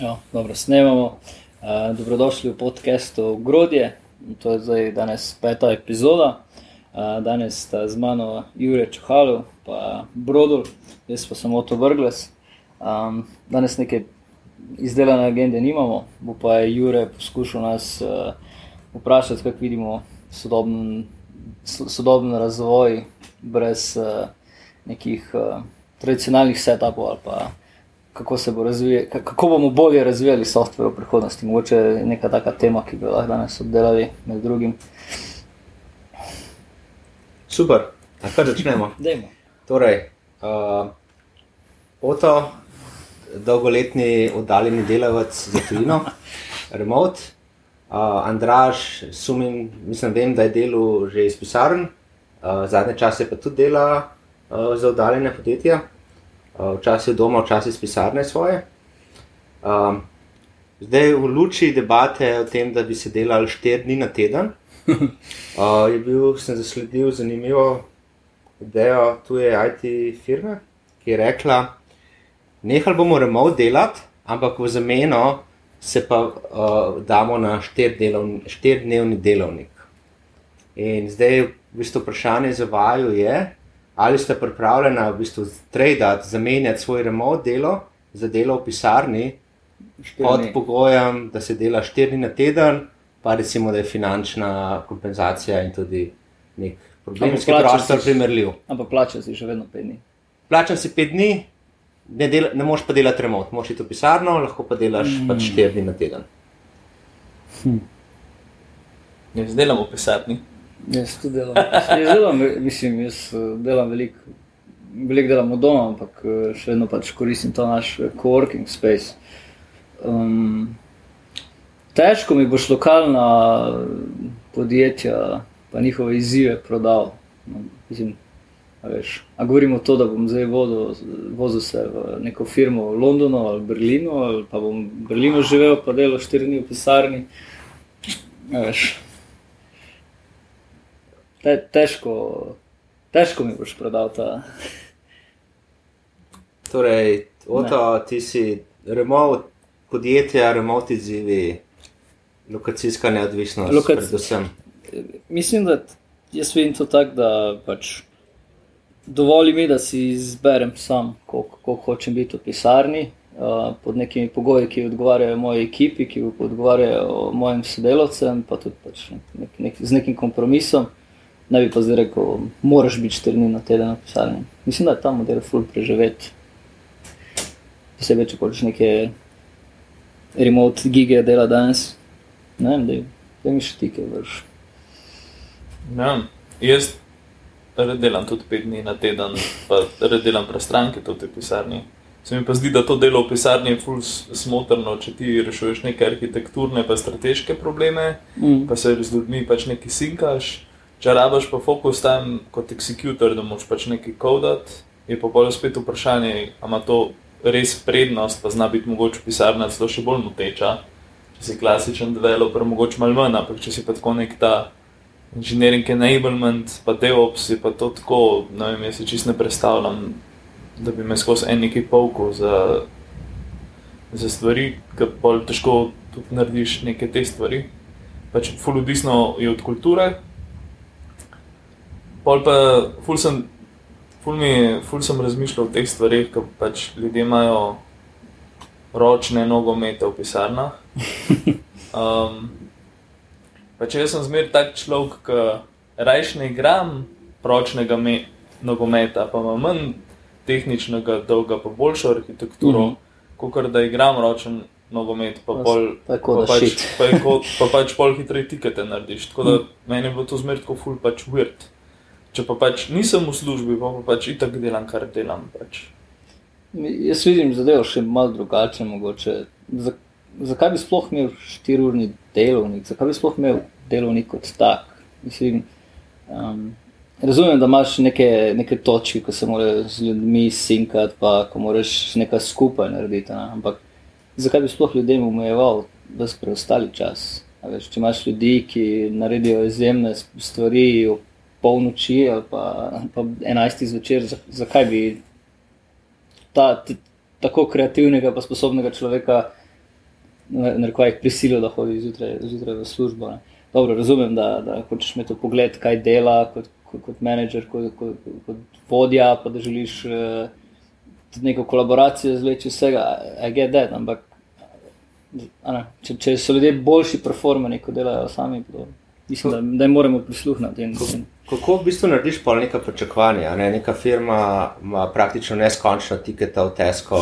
Jo, dobro, snemamo. Uh, dobrodošli v podkastu Grodje. To je zdaj danes peta epizoda. Uh, danes sta z mano Jurek Čohalu in Brodol, jaz pa samo to vrgles. Um, danes neke izdelane agende nimamo, bo pa je Jurek poskušal nas uh, vprašati, kako vidimo sodoben, sodoben razvoj brez uh, nekih uh, tradicionalnih setupov ali pa kako, bo razvije, kako bomo bolje razvijali softver v prihodnosti. Mogoče je neka taka tema, ki bi lahko danes obdelali med drugim. Super, tako začnemo. torej, uh, Oto, dolgoletni oddaljeni delavec za tujino, remote. Uh, Andraž, sumim, mislim, vem, da je delal že iz pisarn, uh, zadnje čase pa tudi dela uh, za oddaljene podjetja. Eh, včasih doma, včasih iz pisarne svoje. Um, zdaj, v luči debate o tem, da bi se delali štiri dni na teden, uh, je bil, sem zasledil zanimivo idejo tuje IT firme, ki je rekla, nehali bomo remote delati, ampak v zameno se pa uh, damo na štirdnevni štir delovnik. In zdaj, v bistvu, vprašanje za vaju je, ali ste pripravljeni v bistvu traditi, zamenjati svoj remote delo za delo v pisarni, pod pogojem, da se dela štiri dni na teden, pa recimo, da je finančna kompenzacija in tudi nek problemski prostor primerljiv. Ampak plača si že vedno pet dni. Plača si pet dni, ne, dela, ne moš pa delati remote, moš iti v pisarno, lahko pa delaš mm. pač štiri dni na teden. Hm. Ne, zdaj delamo v pisarni. Jaz tudi delam. Jaz delam, mislim, jaz eh, delam veliko, veliko delam od doma, ampak eh, še vedno pač koristim ta naš eh, coworking space. Um, težko mi boš lokalna podjetja, pa njihove izzive prodal. No, mislim, a govorimo to, da bom zdaj vodil, vozil se v neko firmo v Londonu ali Berlinu, ali pa bom v Berlinu živel, pa delal štiri dni v pisarni. A veš, te, težko, težko mi boš prodal ta. Torej, oto, ti si remote podjetja, remote izzivi, lokacijska neodvisnost. Lokac... Mislim, da jaz vidim to tako, da pač dovolj mi, da si izberem sam, koliko hočem biti v pisarni. Uh, pod nekimi pogoji, ki odgovarjajo moji ekipi, ki odgovarjajo mojim sodelavcem, pa tudi pač nek, nek, z nekim kompromisom ne bi pa zdaj rekel, moraš biti štiri dni na teden napisalen. Mislim, da je ta model ful preživeti. Posebej, če hočeš neke remote gige dela danes. Ne vem, da mi še ti, kaj vrš. Ja, jaz delam tudi pet dni na teden, pa delam prestranke tudi v pisarni. Se mi pa zdi, da to delo v pisarni je ful smotrno, če ti rešuješ neke arhitekturne pa strateške probleme, mm. pa se z ljudmi pač nekaj sinkaš. Če rabiš pa fokus tam kot executor, da moš pač nekaj kodati, je pa bolj spet vprašanje, ali ima to res prednost, pa zna biti mogoče pisarna celo še bolj moteča. Če si klasičen developer, mogoče malo manj, ampak če si pa tako nek ta engineering enablement, pa DevOps, je pa to tako, ne vem, jaz si čist ne predstavljam, da bi me skozi en neki polko za, za stvari, ki bolj težko tudi narediš neke te stvari. Pač fuludisno je od kulture, Pol pa, ful sem, ful mi, ful sem razmišljal o teh stvarih, ko pač ljudje imajo ročne nogomete v pisarnah. Um, pa če jaz sem zmer tak človek, ki rajš ne igram ročnega me, nogometa, pa ima manj tehničnega dolga, pa boljšo arhitekturo, mm -hmm. kot da igram ročen nogomet, pa, pol, pa, pa, pač, pa, pa pač pol hitreje tikete narediš. Tako da mm. meni je bilo to zmer tako ful pač weird. Če pa pač nisem v službi, pa, pa pač itak delam, kar delam. Pač. Jaz vidim zadevo še malo drugače. Za, zakaj bi sploh imel štiriurni delovnik, zakaj bi sploh imel delovnik kot tak? Mislim, um, razumem, da imaš neke, neke točke, ko se moraš z ljudmi sinkati, pa ko moraš nekaj skupaj narediti. Ne? Ampak zakaj bi sploh ljudem omejeval, se preostali čas? Veš, če imaš ljudi, ki naredijo izjemne stvari, polnoči ali pa, pa 11 zvečer, zakaj bi ta t, tako kreativnega, pa sposobnega človeka narekovaj prisilil, da hodi zjutraj, zjutraj v službo. Ne. Dobro, razumem, da, da hočeš imeti pogled, kaj dela kot, kot, kot menedžer, kot, kot, kot vodja, pa da želiš uh, neko kolaboracijo zveči vsega, I get that, ampak ne, če, če so ljudje boljši performani, kot delajo sami, to, mislim, da, da jim moramo prisluhniti. Kako v bistvu narediš pol neka pričakovanja? Ne? Neka firma ima praktično neskončno tiketa v Tesco,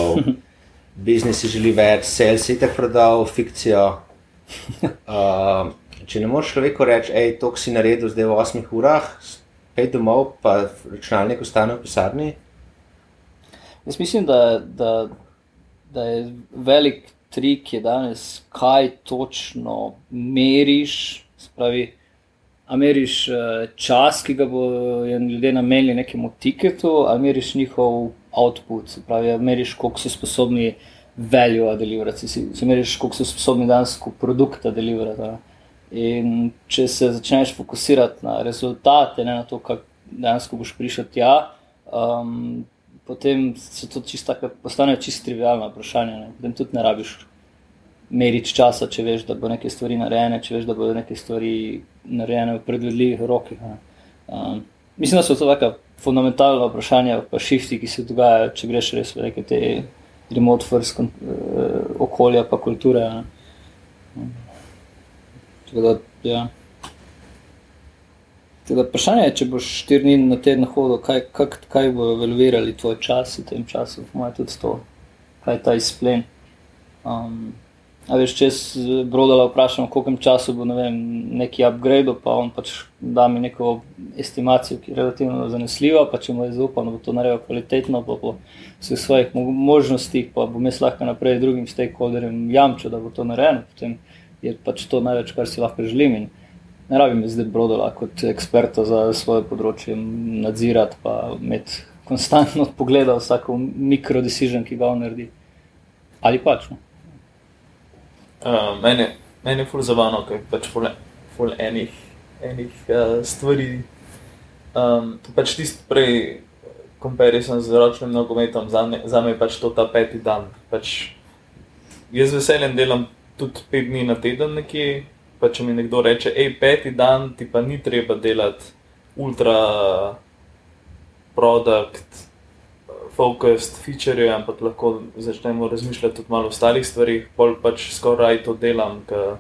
biznis si želi več, sales si te prodal, fikcijo. Uh, če ne moreš človeku reči, hej, to si naredil zdaj v 8 urah, pej domov, pa računalnik ostane v pisarni. Jaz mislim, da, da, da je velik trik je danes, kaj točno meriš. Spravi, a meriš eh, čas, ki ga bodo ljudje namenili nekemu tiketu, ali meriš njihov output, se pravi, meriš, koliko so sposobni value deliverati, se meriš, koliko so sposobni danes produkta deliverati. In če se začneš fokusirati na rezultate, ne na to, kako dejansko boš prišel tja, um, potem se to čisto postane čisto trivijalno vprašanje. Ne. Potem tudi ne rabiš meriti časa, če veš, da bo neke stvari narejene, če veš, da bodo neke stvari narejene v predvidljivih rokih. Um, mislim, da so to taka fundamentalna vprašanja, pa šifti, ki se dogajajo, če greš res v neke te remote first uh, okolja, pa kulture. Um, da, ja. Teda, vprašanje je, če boš štiri dni na teden hodil, kaj, kak, kaj bo veljalo tvoj čas v tem času, moje tudi to, kaj je ta izplen. Um, a veš, če se brodala vprašam, koliko časa bo ne vem, neki upgrade, pa on pač da mi neko estimacijo, ki je relativno zanesljiva, pa če mu je zaupano, bo to naredil kvalitetno, pa po vseh svojih možnostih, pa bo mes lahko naprej drugim stakeholderjem jamčil, da bo to narejeno. Potem, je pač to največ, kar si lahko želim. In ne rabim zdaj brodola kot eksperta za svoje področje nadzirati, pa imeti konstantno pogled na vsako mikrodecizijo, ki ga on naredi. Ali pač. No? Uh, meni, meni je ful zabavno, ker pač ful, ful enih, enih uh, stvari. Um, pač tisti prej, komparison z ročnim nogometom, za me je pač to ta peti dan. Pač, jaz veseljem delam tudi pet dni na teden nekje. Pa če mi nekdo reče, hej, peti dan ti pa ni treba delati ultra produkt, focused feature, ampak lahko začnemo razmišljati tudi malo o ostalih stvarih, pol pač skoraj to delam, ker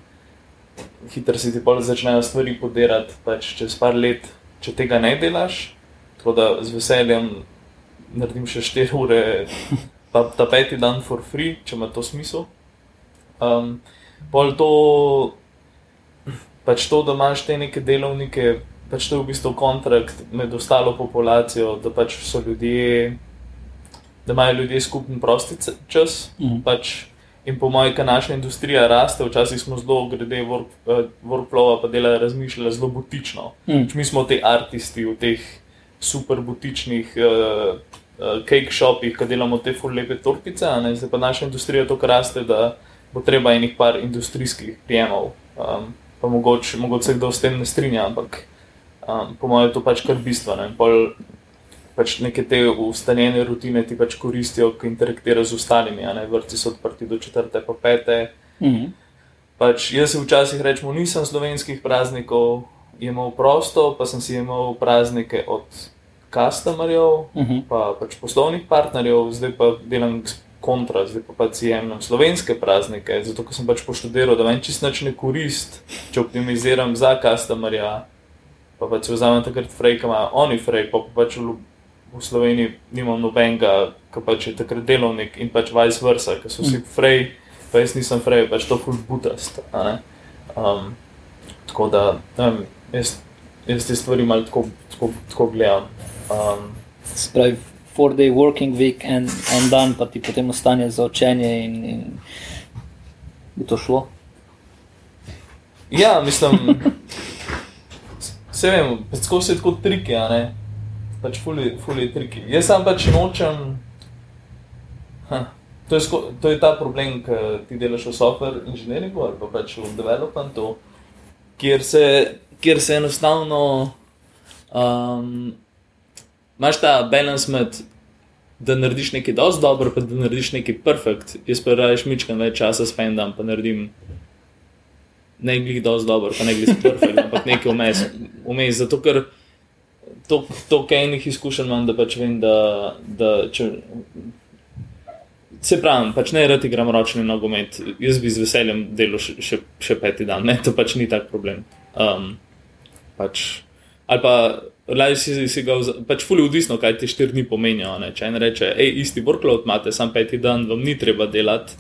hitro si ti pol začnejo stvari podirati, pač čez par let, če tega ne delaš, tako da z veseljem naredim še 4 ure, pa ta peti dan for free, če ima to smisel. Um, pol to, pač to, da imaš te neke delovnike, pač to je v bistvu kontrakt med ostalo populacijo, da pač so ljudje, da imajo ljudje skupen prosti čas. Mm. Pač, in po mojem, ker naša industrija raste, včasih smo zelo, glede work, uh, workflowa, pa dela razmišljali zelo butično. Mm. Mi smo ti artisti v teh super butičnih. Uh, Cake shopih, ki delamo te fullepe tortice, zdaj pa naša industrija tako raste, da bo treba enih par industrijskih prijemov. Um, pa mogoče, mogoče se kdo s tem ne strinja, ampak um, po mojem je to pač kar bistveno. Pol, pač neke te ustaljene rutine ti pač koristijo, ko interaktiraš z ostalimi. Vrti so odprti do četrte, pa pete. Mm -hmm. pač, jaz se včasih rečem, nisem slovenskih praznikov imel prosto, pa sem si imel praznike od customerjev, mm -hmm. pa pač poslovnih partnerjev, zdaj pa delam kontra, zdaj pa pač jemljem slovenske praznike, zato ker sem pač poštudiral, da vem čisto ne korist, če optimiziram za customerja, pa pač vzamem takrat frej, ki ima oni frej, pa pač v, Sloveniji nimam nobenega, ki pač je takrat delovnik in pač vice versa, ker so vsi mm. frej, pa jaz nisem frej, pač to ful butast. Um, tako da, vem, jaz, jaz te stvari malo tako, tako, tako gledam. Um, Spravi, four-day working week, en, en dan, pa ti potem ostane za učenje, in, in bi to šlo. Ja, mislim, vse vem, tako se tako triki, a ne, pač fully, fully triki. Jaz sam pač nočem. To je, sko, to je ta problem, ki ti delaš v software inženiringu ali pa pač v developmentu, kjer se, kjer se enostavno um, imaš ta balans med da narediš nekaj dosti dobro, pa da narediš nekaj perfekt. Jaz pa rajš mičkam več časa spendam, pa naredim ne glih dosti dobro, pa ne glih perfekt, ampak nekaj vmes. vmes zato, ker to, kaj enih izkušenj imam, da pač vem, da, da če. Se pravi, pač ne rad igram ročni nogomet, jaz bi z veseljem delal še, še, še peti dan, ne, to pač ni tak problem. Um, pač, ali pa Laj si, si ga, pač fully odvisno, kaj ti štiri dni pomenijo. Ne? Če en reče, hej, isti workload imate, sam peti dan, vam ni treba delati,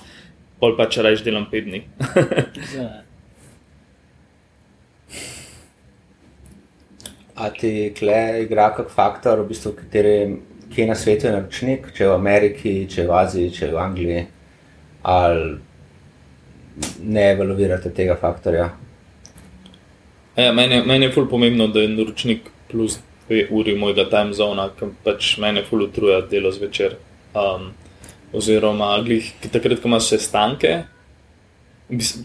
pol pa če rečeš, delam pet dni. A ti kle igra kak faktor, v bistvu, kateri, kje na svetu je naročnik, če v Ameriki, če v Aziji, če v Angliji, ali ne evaluirate tega faktorja? Ja, meni, meni je fully pomembno, da je naročnik plus dve uri mojega time zona, ki pač mene fulutruje delo zvečer. Um, oziroma, glih, takrat, ko imaš sestanke,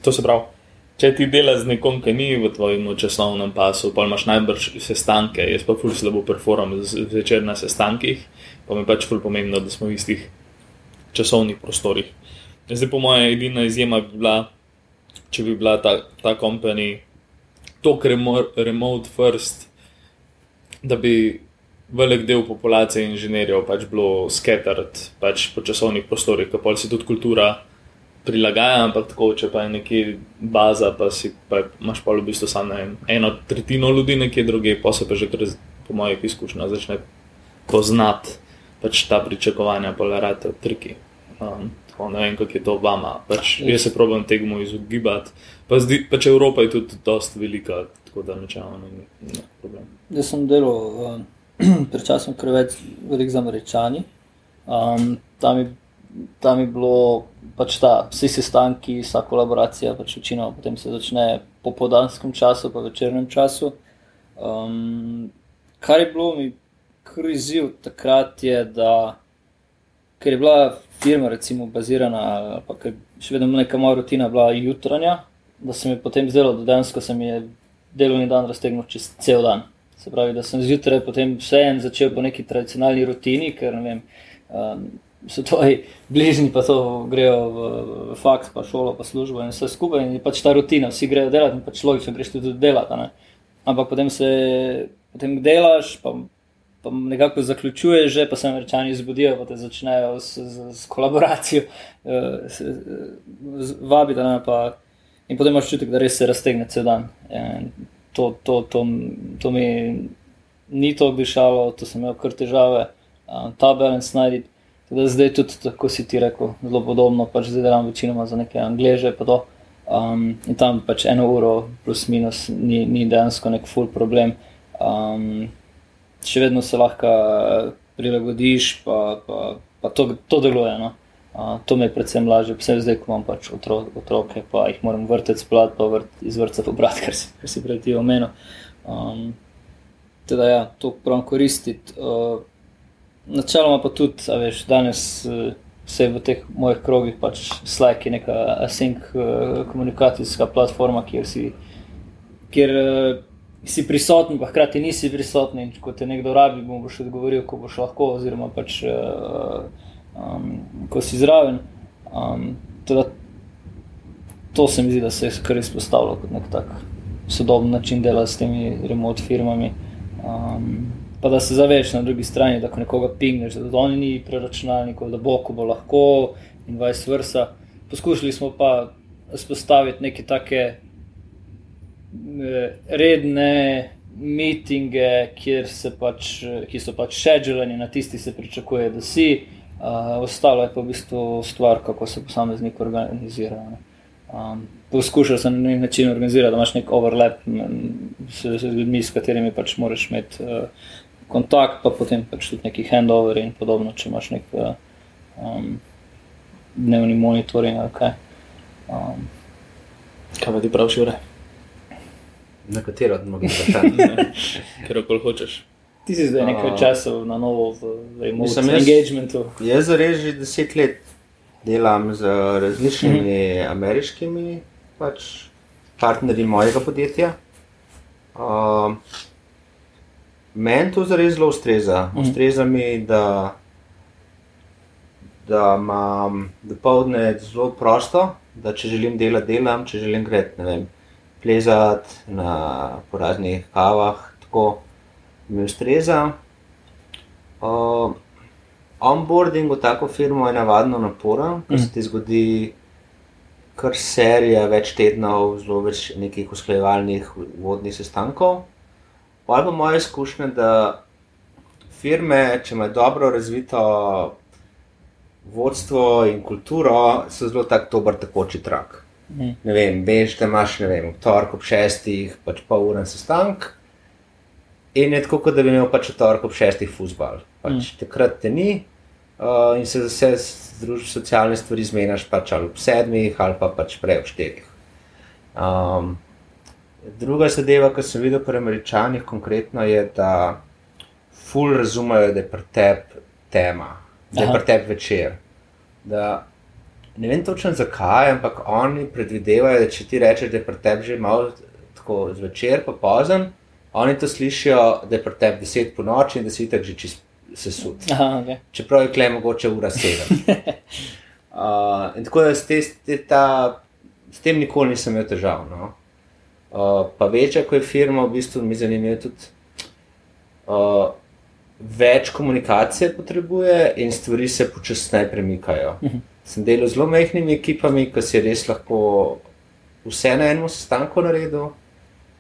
to se pravi. Če ti delaš z nekom, ki ni v tvojem časovnem pasu, pa imaš najbrž sestanke, jaz pa ful slabo performam zvečer na sestankih, pa mi pač ful pomembno, da smo v istih časovnih prostorih. Zdaj, po mojem, edina izjema bi bila, če bi bila ta, ta company, kar je remote first, da bi velik del populacije inženirjev pač bilo scattered pač po časovnih prostorih, ker pa se tudi kultura prilagaja, ampak tako, če pa je nekje baza, pa si pa imaš pa v bistvu samo eno tretjino ljudi nekje druge, pa se pa že kar po mojih izkušnjah začne poznati pač ta pričakovanja, pa le rade triki. Um, tako, ne vem, kako je to vama. Pač, jaz se probujem temu izogibati. Pa zdi, pač Evropa je tudi dosta velika, tako da nečemo ni, ni problem. Jaz sem delal uh, pred časom krveč velik za američani. Um, tam, je, tam je bilo pač ta, vsi sestanki, vsa kolaboracija, pač večino potem se začne po podanskem času, pa večernem času. Um, kar je bilo mi kriziv takrat je, da ker je bila firma recimo bazirana, pa ker še vedno neka moja rutina bila jutranja, da se mi potem zdelo, da dejansko se mi je delovni dan raztegnil čez cel dan. Se pravi, da sem zjutraj potem vseeno začel po neki tradicionalni rutini, ker ne vem, um, so tvoji bližnji, pa to grejo v, v faks, pa šolo, pa službo in vse skupaj. In pač ta rutina, vsi grejo delati in pač logično greš tudi delati. Ne? Ampak potem se potem delaš, pa, pa nekako zaključuješ, že pa se američani zbudijo, pa te začnejo s, s, s kolaboracijo, uh, vabiti. In potem imaš čutek, da res se raztegne cel dan. To, to, to, to mi ni to dišalo, to sem imel kar težave, um, ta balans najti. Zdaj tudi, tako si ti rekel, zelo podobno, pač zdaj delam večinoma za neke angleže. Um, in tam pač eno uro, plus minus, ni, ni dejansko nek full problem. Um, še vedno se lahko prilagodiš, pa, pa, pa to, to deluje. No? to mi je predvsem lažje, vse zdaj, ko imam pač otro, otroke, pa jih moram vrteti splat, pa vrt, iz vrca pobrati, kar si, si prej ti omenil. Um, teda ja, to pravim koristiti. Uh, načeloma pa tudi, a veš, danes uh, se v teh mojih krogih pač Slack je neka async uh, komunikacijska platforma, kjer si, kjer, uh, si prisoten, pa hkrati nisi prisoten in ko te nekdo rabi, boš odgovoril, ko boš lahko, oziroma pač uh, um, ko si zraven. Um, teda, to se mi zdi, da se je kar izpostavilo kot nek tak sodoben način dela s temi remote firmami. Um, pa da se zaveš na drugi strani, da ko nekoga pingneš, da oni ni preračunalnikov, da bo, ko bo lahko in vice versa. Poskušali smo pa spostaviti neke take eh, redne mitinge, pač, ki so pač scheduleni, na tisti se pričakuje, da si. Uh, ostalo je pa v bistvu stvar, kako se posameznik organizira. Um, poskušal sem na nek način organizirati, da imaš nek overlap s, s ljudmi, s katerimi pač moraš imeti uh, kontakt, pa potem pač tudi neki handover in podobno, če imaš nek uh, um, dnevni monitoring. Okay. Um, kaj pa ti praviš, Jure? Na katero od mnogih vprašanj? Ker okol hočeš. Ti si zdaj nekaj časa na novo v emocijskem engagementu. Jaz res že deset let delam z različnimi mm -hmm. ameriškimi pač, partnerji mojega podjetja. Uh, Meni to zares zelo ustreza. Mm. Ustreza mi, da da imam dopoledne zelo prosto, da če želim delati, delam, če želim greti, ne vem, plezati na poraznih kavah, tako mi ustreza. Uh, onboarding v tako firmo je navadno naporen, ker se mhm. ti zgodi kar serija več tednov, zelo več nekih usklajevalnih vodnih sestankov. Pa je pa moja izkušnja, da firme, če imajo dobro razvito vodstvo in kulturo, so zelo tak dober takoči trak. Mm. Ne vem, veš, da imaš, ne vem, torek ob šestih, pač pol ure sestanek. In je tako, kot da bi imel pač torek ob šestih fusbal. Pač mm. Takrat te ni uh, in se vse družbe socialne stvari zmeniš pač ali ob sedmih ali pa pač prej ob štirih. Um, druga zadeva, ki sem videl pri američanih konkretno, je, da ful razumejo, da je pretep tema, da je pretep večer. Da, ne vem točno zakaj, ampak oni predvidevajo, da če ti rečeš, da je pretep že malo tako zvečer, pa pozen, oni to slišijo, da je pretep deset po noči in da si tako že čist sesut. Okay. Čeprav je klej mogoče ura sedem. uh, in tako da s, te, te, ta, s tem nikoli nisem imel težav. No? Uh, pa večja, ko je firma, v bistvu mi zanimivo tudi. Uh, več komunikacije potrebuje in stvari se počasneje premikajo. Uh mhm. -huh. Sem delal z zelo mehkimi ekipami, ki si res lahko vse na enem sestanku naredil,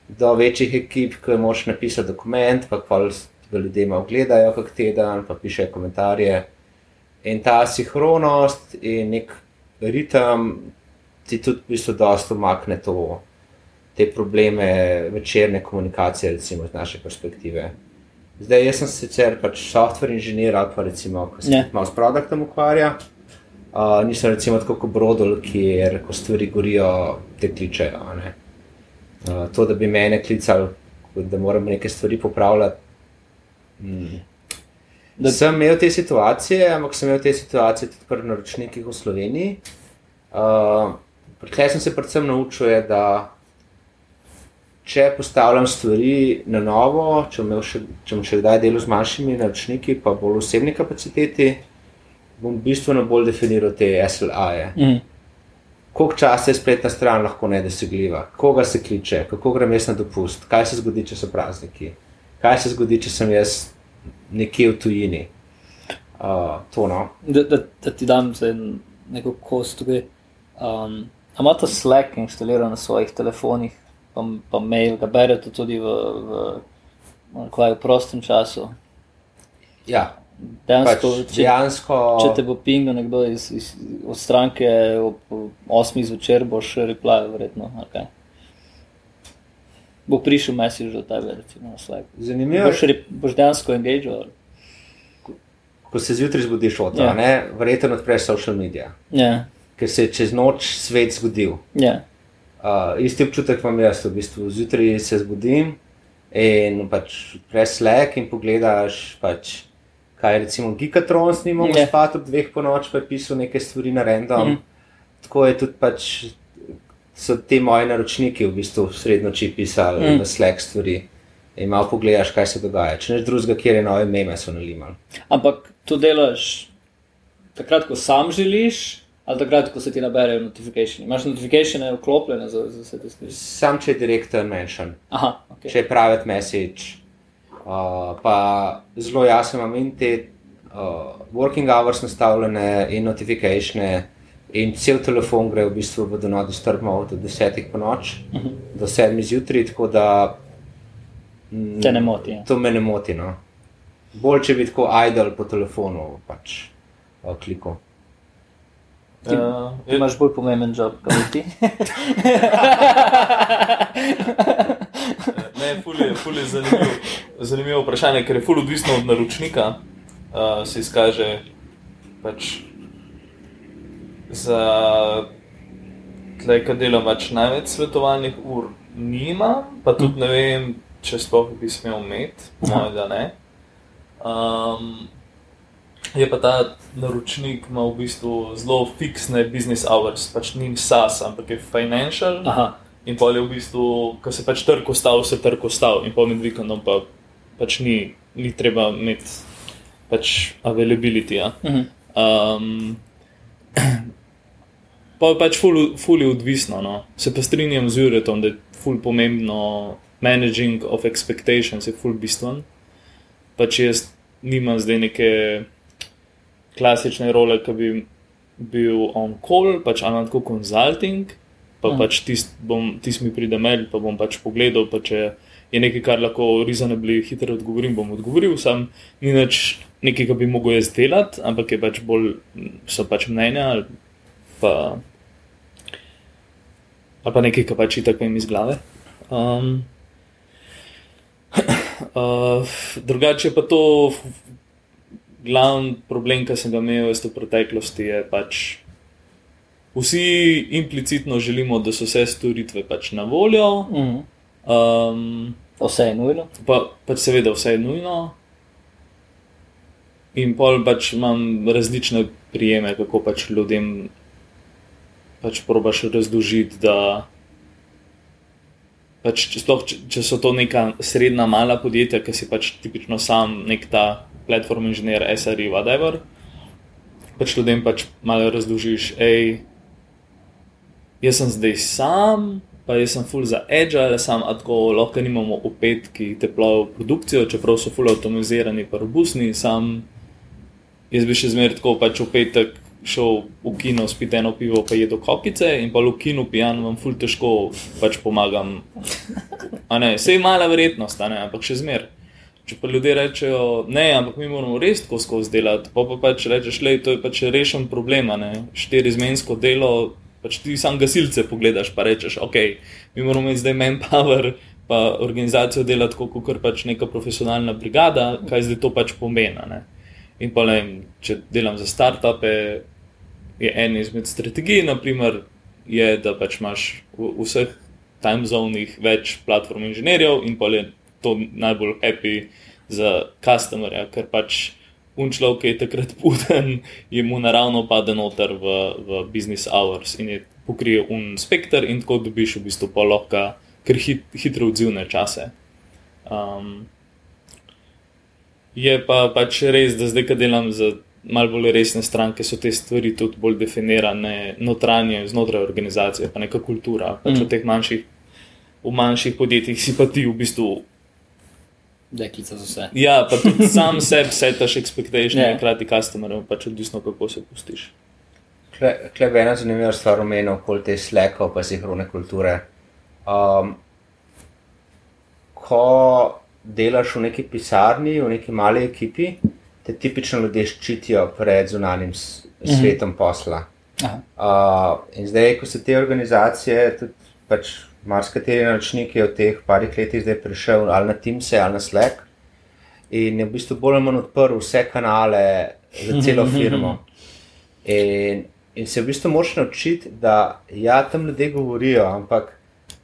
do večjih ekip, ki moš napisati dokument, pa pa ga ljudje malo gledajo, kako teden, pa piše komentarje. In ta sinhronost in nek ritem ti tudi v bistvu dosta umakne to, te probleme večerne komunikacije, recimo iz naše perspektive. Zdaj, jaz sem sicer pač software inženir ali pa recimo, ki se malo s produktom ukvarja. Uh, nisem recimo tako kot Brodol, kjer ko stvari gorijo, te kličejo. Uh, to, da bi mene klicali, da moram neke stvari popravljati, Mm. Da, sem imel te situacije, ampak sem imel te situacije tudi pri naročnikih v Sloveniji. Uh, Kaj sem se predvsem naučil, je, da če postavljam stvari na novo, če bom še, še kdaj delal z manjšimi naročniki, pa bolj osebni kapaciteti, bom bistveno bolj definiral te SLA-je. Mm. Koliko časa je spletna stran lahko nedosegljiva, koga se kliče, kako grem jaz na dopust, kaj se zgodi, če so prazniki kaj se zgodi, če sem jaz nekje v tujini. Uh, to, no. da, da, da ti dam neko kost. Um, Imate Slack inštaliran na svojih telefonih, pa, pa mail, ga berete tudi v, v, v, v prostem času. Ja. Dejansko, pač, če, dejansko... če te bo pingal nekdo iz, iz, od stranke ob 8 zvečer, boš še reply, verjetno. Okay bo prišel message do tebe, recimo na Slack. Zanimivo. Boš, boš dejansko engageal. Ko, ko se zjutraj zbudiš od tega, yeah. Ja. verjetno odpreš social medije. Yeah. Ja. Ker se je čez noč svet zgodil. Yeah. Ja. Uh, isti občutek imam jaz, v bistvu zjutraj se zbudim in pač odpreš Slack in pogledaš. Pač, Kaj je recimo Gigantron, snimamo yeah. spat ob dveh po noč, pa je pisal nekaj stvari na random. Mm -hmm. Tako je tudi pač so ti moji naročniki v bistvu srednjo či pisali mm. na Slack stvari. In malo pogledaš, kaj se dogaja. Če neš drugega, kjer je nove meme, so nalimali. Ampak to delaš takrat, ko sam želiš, ali takrat, ko se ti naberejo notifikacije. Imaš notifikacije vklopljene za, za vse te stvari? Sam, če je direktor menšan. Okay. Če je private message, uh, pa zelo jasno imam in te uh, working hours nastavljene in notifikacije. In cel telefon gre v bistvu v dono, da strmo od 10 po noč uh -huh. do 7 zjutraj, tako da. Mm, Te ne moti. Ja. To me ne moti. No. Bolj če bi tako idol po telefonu, pač kliko. Ti uh, imaš bolj pomemben job, kot ti. ne, ful je, ful je zanimivo, zanimivo vprašanje, ker je ful odvisno od naročnika. Uh, se izkaže pač za tle, ki delam več največ svetovalnih ur, nima, pa tudi ne vem, če sploh bi smel imeti, moja da ne. Um, je pa ta naročnik ima v bistvu zelo fiksne business hours, pač ni SAS, ampak je financial. Aha. In pa je v bistvu, ko se pač trg ostal, se trg ostal, in pa med vikendom pa pač ni, ni treba imeti pač availability. Ja. Uh -huh. Um, pa je pač fully odvisno. No. Se pa strinjam z Juretom, da je fully pomembno, managing of expectations je fully bistven. Pač jaz nimam zdaj neke klasične role, ki bi bil on call, pač anatko consulting, pa mm. pač tisti tist mi pride mail, pa bom pač pogledal, pa če je nekaj, kar lahko reasonably hitro odgovorim, bom odgovoril, sam ni več nekaj, kar bi mogel jaz delati, ampak je pač bolj, so pač mnenja ali pa, ali pa nekaj, kar pač tako jim iz glave. Um, uh, drugače pa to glavni problem, ki sem ga imel v preteklosti, je pač. Vsi implicitno želimo, da so vse storitve pač na voljo. Mm. Um, vse je nujno. Pa, pač seveda, vse je nujno. In pol pač imam različne prijeme, kako pač ljudem pač probaš razložiti, da pač, če, sploh, če, če so to neka srednja mala podjetja, ki si pač tipično sam nek ta platform inženir, SRI, whatever. Pač ljudem pač malo razložiš, hej, jaz sem zdaj sam, pa jaz sem full za agile, sam tako lahko nimamo opetki teplov produkcijo, čeprav so full avtomatizirani, pa robustni, sam jaz bi še zmeraj tako pač v petek šel v kino, spiti eno pivo, pa jedo kokice in pa v kinu pijan vam full težko pač pomagam. A ne, sej mala verjetnost, ne, ampak še zmeraj. Če pa ljudje rečejo, ne, ampak mi moramo res tako skozi delati, pa, pa pač rečeš, le, to je pač rešen problem, štiri izmensko delo, pač ti sam gasilce pogledaš, pa rečeš, ok, mi moramo imeti zdaj manpower, pa organizacijo delati kot kar pač neka profesionalna brigada, kaj zdaj to pač pomeni. In pa ne, če delam za startupe, je en izmed strategij, naprimer, je, da pač imaš v vseh time zonih več platform inženirjev in pa je to najbolj happy za customerja, ker pač unčlov, ki je takrat puden, je mu naravno pade noter v, v business hours in je pokrije un spektr in tako dobiš v bistvu pa lahko kar hit, hitro odzivne čase. Um, je pa pač res, da zdaj, kad delam za malo bolj resne stranke, so te stvari tudi bolj definirane notranje, znotraj organizacije, pa neka kultura. Pač mm. v teh manjših, v manjših podjetjih si pa ti v bistvu deklica za vse. Ja, pa tudi sam sebi setaš expectation, yeah. Ja. krati customer, pač odvisno, kako se pustiš. Kleb je ena zanimiva stvar omenil, okoli te sleko, pa sinhrone kulture. Um, ko delaš v neki pisarni, v neki mali ekipi, te tipično ljudje ščitijo pred zunanjim mhm. svetom mm -hmm. posla. Uh, in zdaj, ko se te organizacije tudi pač marsikateri naročnik je v teh parih letih zdaj prišel ali na Teams ali na Slack in je v bistvu bolj ali manj odprl vse kanale za celo firmo. In, in se v bistvu moraš naučiti, da ja, tam ljudje govorijo, ampak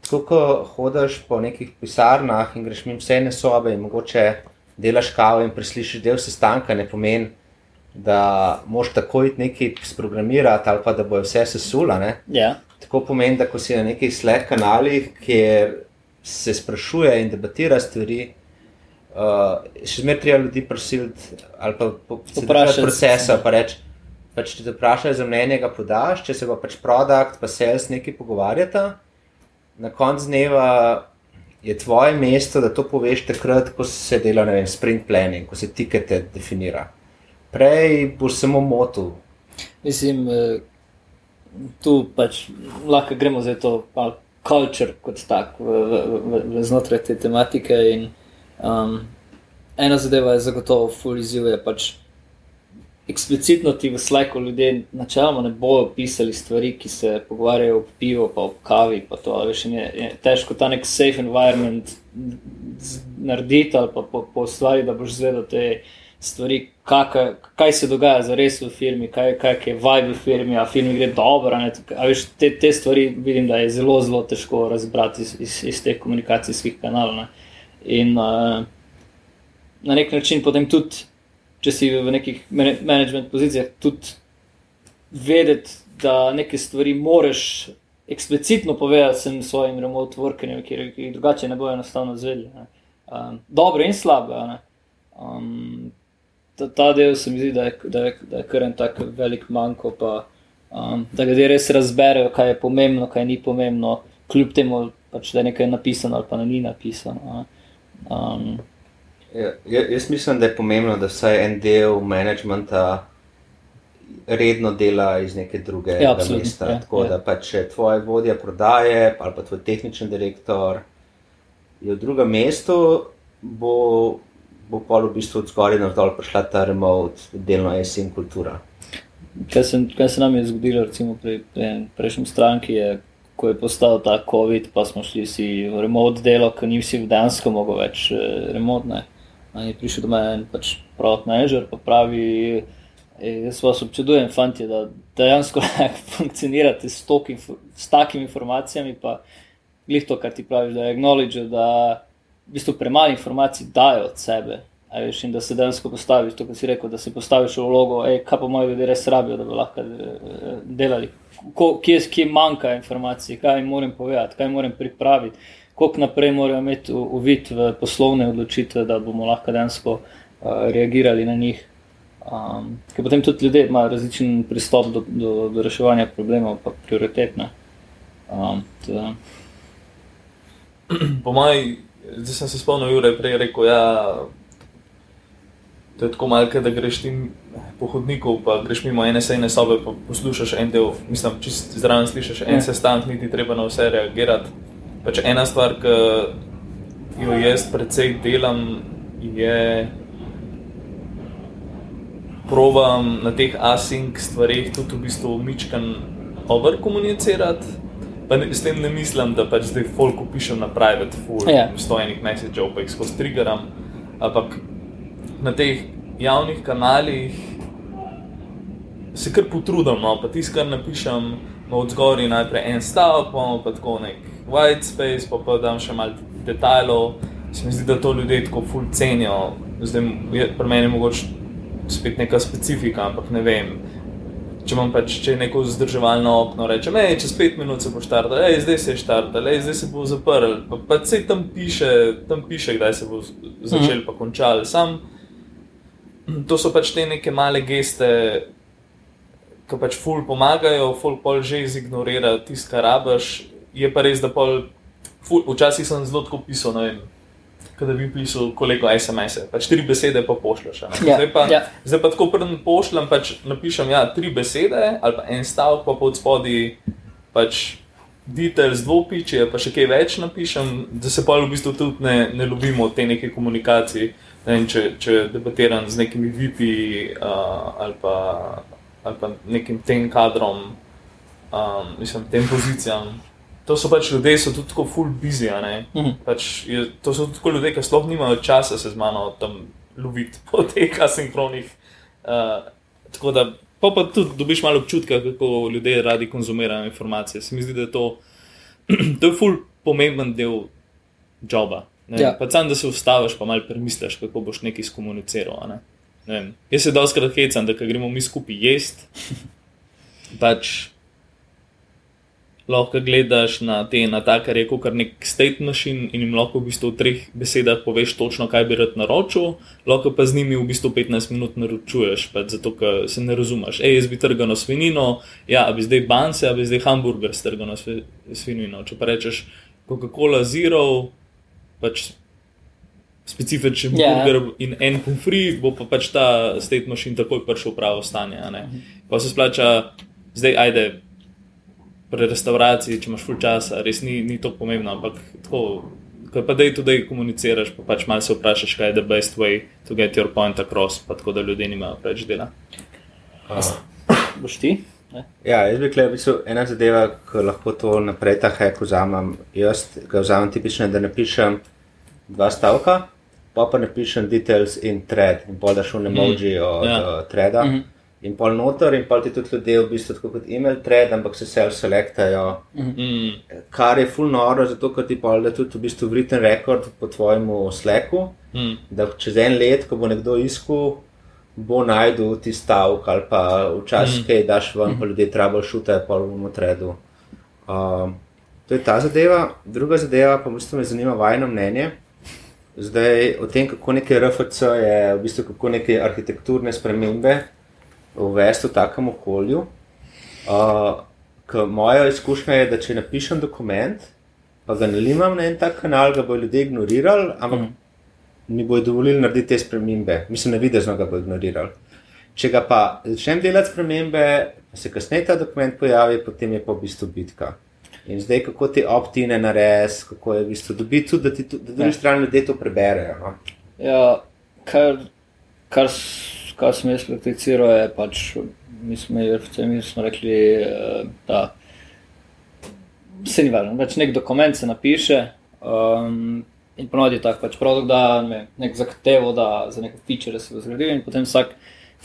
tako, ko hodiš po nekih pisarnah in greš mimo vse ene sobe in mogoče delaš kavo in preslišiš del sestanka, ne pomeni. Da moš takoj nekaj sprogramirati, ali pa da bo vse sesula. Ja tako pomeni, da ko si na nekih sled kanalih, kjer se sprašuje in debatira stvari, uh, še zmeraj treba ljudi prisiliti ali pa vprašati procesa. Pa reč, pač, če te vprašajo za mnenje, ga podaš, če se pa pač produkt, pa sales nekaj pogovarjata, na koncu dneva. Je tvoje mesto, da to poveš takrat, ko se dela vem, sprint planning, ko se tikete definira. Prej boš samo motil. Mislim, eh, tu pač lahko gremo za to kultur kot tak v, v, v, v znotraj te tematike. In, um, ena zadeva je zagotovo fulizivuje. Pač eksplicitno ti v slajku ljudje načeloma ne bojo pisali stvari, ki se pogovarjajo o pivu, pa o kavi. Pa to, veš, je, je težko ta nek safe environment narediti ali pa po, po stvari, da boš zvedel te stvari, kaka, kaj se dogaja za res v firmi, kaj, kaj je vibe v firmi, a film gre dobro. Veš, te, te stvari vidim, da je zelo, zelo težko razbrati iz, iz, iz teh komunikacijskih kanalov. Ne. In uh, na nek način potem tudi, če si v nekih management pozicijah, tudi vedeti, da neke stvari moraš. Eksplicitno povedati sem svojim remote workerjem, ki jih drugače ne bojo enostavno zvedeli. Um, dobro in slabo. Um, ta, ta del se mi zdi, da je, da je, da je kar en tak velik manjko, pa um, da ljudje res razberejo, kaj je pomembno, kaj ni pomembno, kljub temu, pač, da je nekaj napisano ali pa ni napisano. Um, ja, jaz mislim, da je pomembno, da vsaj en del menedžmenta redno dela iz neke druge ja, mesta. Ja, tako ja. da pa če tvoj vodja prodaje ali pa tvoj tehnični direktor je v drugem mestu, bo, bo pa v bistvu od zgoraj na dol prišla ta remote, delno jesen kultura. Kaj se, kaj se nam je zgodilo, recimo pri, pri prejšnjem stranki, je, ko je postal ta COVID, pa smo šli vsi v remote delo, ker ni vsi v Dansko mogel več eh, remotne. Je prišel do mene pač product manager, pa pravi, E, jaz vas občudujem, fanti, da dejansko funkcionirate s, inf s takimi informacijami. Pa glih to, kar ti praviš, da je acknowledge, da v bistvu premalo informacij dajo od sebe. Veš, in da se dejansko postaviš, to, kar si rekel, da se postaviš v vlogo, ej, kaj pa moji ljudje res rabijo, da bi lahko eh, delali. Ko, kje, kje manjka informacij, kaj jim moram povedati, kaj moram pripraviti, koliko naprej morajo imeti uvid v poslovne odločitve, da bomo lahko dejansko uh, reagirali na njih. Um, ker potem tudi ljudje imajo različen pristop do, do, do reševanja problemov, pa prioritetne. Um, po mojem, zdaj sem se spomnil, da je prej rekel, da ja, je tako malce, da greš ti po hodniku, pa greš mimo ene sejne sobe, pa poslušaš en del, mislim, čist zraven slišiš en ja. sestanek, niti treba na vse reagirati. Pač ena stvar, ki jo jaz predvsej delam, je probujem na teh async stvarih tudi v bistvu mičkan overkomunicirati. Pa ne, s tem ne mislim, da pač zdaj folk pišem na private, full, yeah. Ja. stojenih messageov, pa jih skozi triggeram. Ampak na teh javnih kanalih se kar potrudim, no, pa tisto, kar napišem, ima od zgori najprej en stavek, pa pa tako nek white space, pa pa dam še malo detajlov. Se mi zdi, da to ljudje tako full cenijo. Zdaj, pri meni je mogoče spet neka specifika, ampak ne vem. Če imam pač če neko zdrževalno okno, rečem, hej, čez pet minut se bo štartal, hej, zdaj se je štartal, hej, zdaj se bo zaprl. Pa, pa se tam piše, tam piše, kdaj se bo začel, pa končal. Sam, to so pač te neke male geste, ki pač ful pomagajo, ful pol že izignorira tisto, kar rabaš. Je pa res, da pol, ful, včasih sem zelo tako pisal, ne vem da bi pisal kolego SMS-e. Pač tri besede pa pošljaš. Ja, zdaj, pa, ja. zdaj pa tako prvo pošljem, pač napišem ja, tri besede ali pa en stavek, pa pod spodaj pač details dvopiče, pa še kaj več napišem, da se pa v bistvu tudi ne, ne ljubimo te neke komunikacije. Ne vem, če, če debatiram z nekimi VP uh, ali, pa, ali pa nekim tem kadrom, um, mislim, tem pozicijam to so pač ljudje, so tudi tako full busy. Mm -hmm. pač je, to so tudi ljudje, ki sploh nimajo časa se z mano tam loviti po teh asinhronih. Uh, tako da pa, pa tudi dobiš malo občutka, kako ljudje radi konzumirajo informacije. Se mi zdi, da je to, to je full pomemben del joba. Ja. Pa sam, da se ustaviš, pa malo premisliš, kako boš nekaj skomuniciral. Ne? Ne Jaz se doskrat hecam, da gremo mi skupaj jesti. pač lahko gledaš na te, na ta, kar je kot nek state machine in jim lahko v bistvu v treh besedah poveš točno, kaj bi rad naročil, lahko pa z njimi v bistvu 15 minut naročuješ, pač zato, ker se ne razumeš. Ej, jaz bi trgal svinino, ja, bi zdaj banse, bi zdaj hamburger strgal na svinino. Če pa rečeš Coca-Cola Zero, pač specifičen yeah. Ja. burger in en pomfri, bo pa pač ta state machine takoj prišel v pravo stanje. Pa se splača, zdaj ajde pri restauraciji, če imaš full časa, res ni, ni to pomembno. Ampak tako, ko pa dej tudi komuniciraš, pa pač malo se vprašaš, kaj je the best way to get your point across, pa tako da ljudje nimajo preveč dela. Uh. Boš ti? Ja, jaz bi rekel, da je ena zadeva, ki lahko to naprej ta hek vzamem. Jaz ga vzamem tipično, da napišem dva stavka, pa pa napišem details in thread in pol daš v emoji mm. od ja. uh, threada. Mm -hmm in pol noter, in pol ti tudi ljudje, v bistvu tako kot email thread, ampak se self-selectajo. Mm. Kar je full noro, zato ker ti pol da tudi v bistvu written record po tvojemu sleku, mm. da čez en let, ko bo nekdo iskal, bo najdu ti stavek ali pa včasih mm. kaj daš ven, mm. pa ljudje troubleshootajo pol v threadu. Um, to je ta zadeva. Druga zadeva, pa v bistvu me zanima vajno mnenje. zdaj o tem, kako neke RFC je, v bistvu kako neke arhitekturne spremembe uvesti v takem okolju. Uh, moja izkušnja je, da če napišem dokument, pa ga ne limam na en tak kanal, ga bodo ljudje ignorirali, ampak mm. mi bodo dovolili narediti te spremembe. Mislim, da vidno ga bodo ignorirali. Če ga pa začnem delati spremembe, se kasneje ta dokument pojavi, potem je pa v bistvu bitka. In zdaj, kako te optine nares, kako je v bistvu dobiti tudi, da ti da drugi ja. strani ljudje to preberejo. No? Ja, kar, kar, kar sem jaz prakticiral, je pač, mi smo, rekli, eh, da se ni važno, več nek dokument se napiše. Um, In ponovadi je tako, pač prav, da ne, nek zahtevo, da za neko feature se bo zgradil, in potem vsak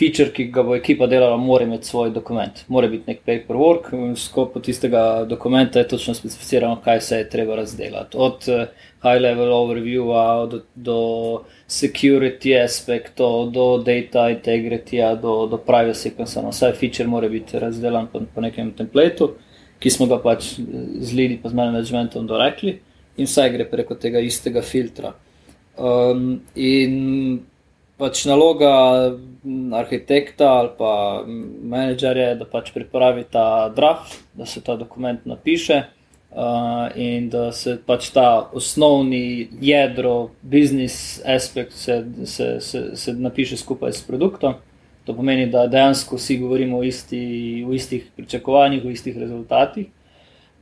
feature, ki ga bo ekipa delala, mora imeti svoj dokument. Mora biti nek paperwork, in v sklopu tistega dokumenta je točno specificirano, kaj se je treba razdelati. Od uh, high level overviewa do, do security aspektov, do data integrity, do, do privacy. Vse feature mora biti razdeljen po, po nekem templateu, ki smo ga pač z lidi pa z managementom dorekli. In vse gre preko tega istega filtra. Um, in pač naloga arhitekta ali pa menedžerja je, da pač pripravi ta draft, da se ta dokument napiše uh, in da se pač ta osnovni jedro, biznis aspekt se, se, se, se napiše skupaj s produktom. To pomeni, da dejansko vsi govorimo o, isti, o istih pričakovanjih, o istih rezultatih.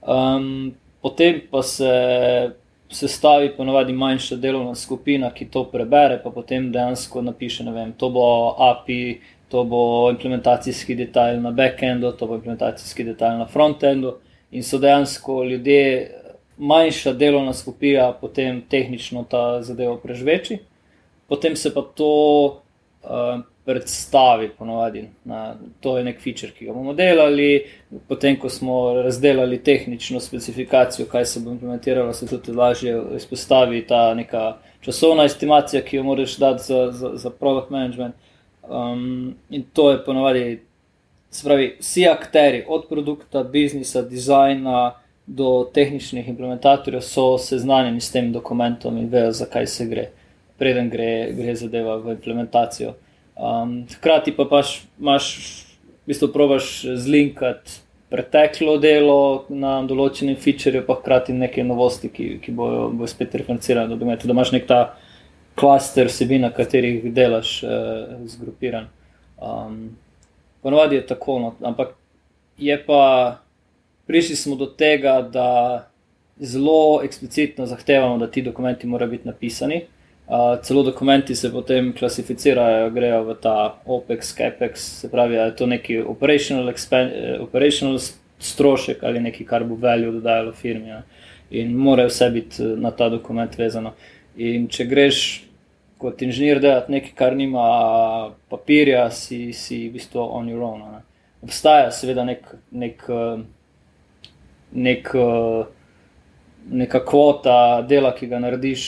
Um, potem pa se sestavi ponovadi manjša delovna skupina, ki to prebere, pa potem dejansko napiše, ne vem, to bo API, to bo implementacijski detajl na backendu, to bo implementacijski detajl na frontendu. In so dejansko ljudje, manjša delovna skupina, potem tehnično ta zadevo preživeči, potem se pa to uh, predstavi, ponovadi. Na, to je nek feature, ki ga bomo delali. Potem, ko smo razdelili tehnično specifikacijo, kaj se bo implementiralo, se tudi lažje izpostavi ta neka časovna estimacija, ki jo moraš dati za, za, za product management. Um, in to je ponovadi, spravi, vsi akteri, od produkta, biznisa, dizajna. Do tehničnih implementatorjev so seznanjeni s tem dokumentom in vejo, zakaj se gre, preden gre, gre zadeva v implementacijo. Um, hkrati pa paš, imaš, v bistvu, probaš zlinkati preteklo delo na določenem featureju, pa hkrati neke novosti, ki, ki bojo, bojo spet referencirane. Da, da imaš nek ta klaster vsebin, na katerih delaš, eh, zgrupiran. Um, ponovadi je tako, no, ampak je pa prišli smo do tega, da zelo eksplicitno zahtevamo, da ti dokumenti morajo biti napisani celo dokumenti se potem klasificirajo, grejo v ta OPEX, CAPEX, se pravi, da je to neki operational, eh, operational strošek ali nekaj, kar bo value dodajalo firmi. Ja. In mora vse biti eh, na ta dokument vezano. In če greš kot inženir delati nekaj, kar nima papirja, si, si v bistvu on your own. Ne. Obstaja seveda nek, nek, eh, nek, neka kvota dela, ki ga narediš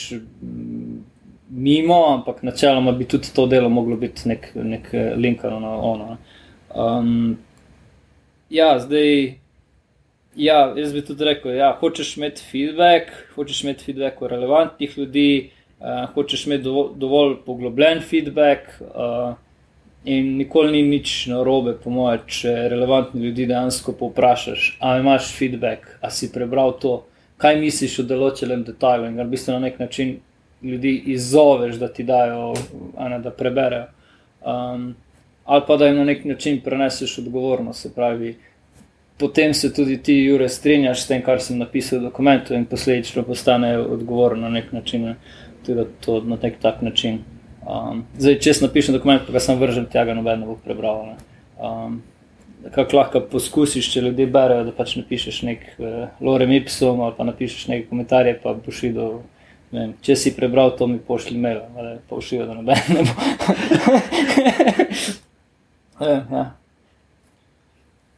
mimo, ampak načeloma bi tudi to delo moglo biti nek, nek eh, linkano na ono. Um, ja, zdaj. Ja, jaz bi tudi rekel, da ja, hočeš imeti feedback, hočeš imeti feedback od relevantnih ljudi, uh, hočeš imeti dovolj, dovolj poglobljen feedback. Uh, in nikoli ni nič narobe, po mojem, če relevantni ljudi dejansko povprašaš, ali imaš feedback, ali si prebral to, kaj misliš o določenem detajlu in ga v bistvu na nek način ljudi izzoveš, da ti dajo, ane, da preberejo. Um, ali pa da jim na nek način preneseš odgovornost. Pravi, potem se tudi ti, Jure, strinjaš s tem, kar sem napisal v dokumentu, in posledično postane odgovoren na nek način. Ne? Tudi to na nek tak način. Um, zdaj, če jaz napišem dokument, pa ga sem vržen, tega noben ne bo prebral. Ne? Um, Kako lahko poskusiš, če ljudje berejo, da pač napišeš nek uh, lorem ipsum ali pa napišeš nekaj komentarje, pa boš videl, Vem, če si prebral to, mi pošlji mail, ali pa ušijo, da noben ne bo. Vem, ja.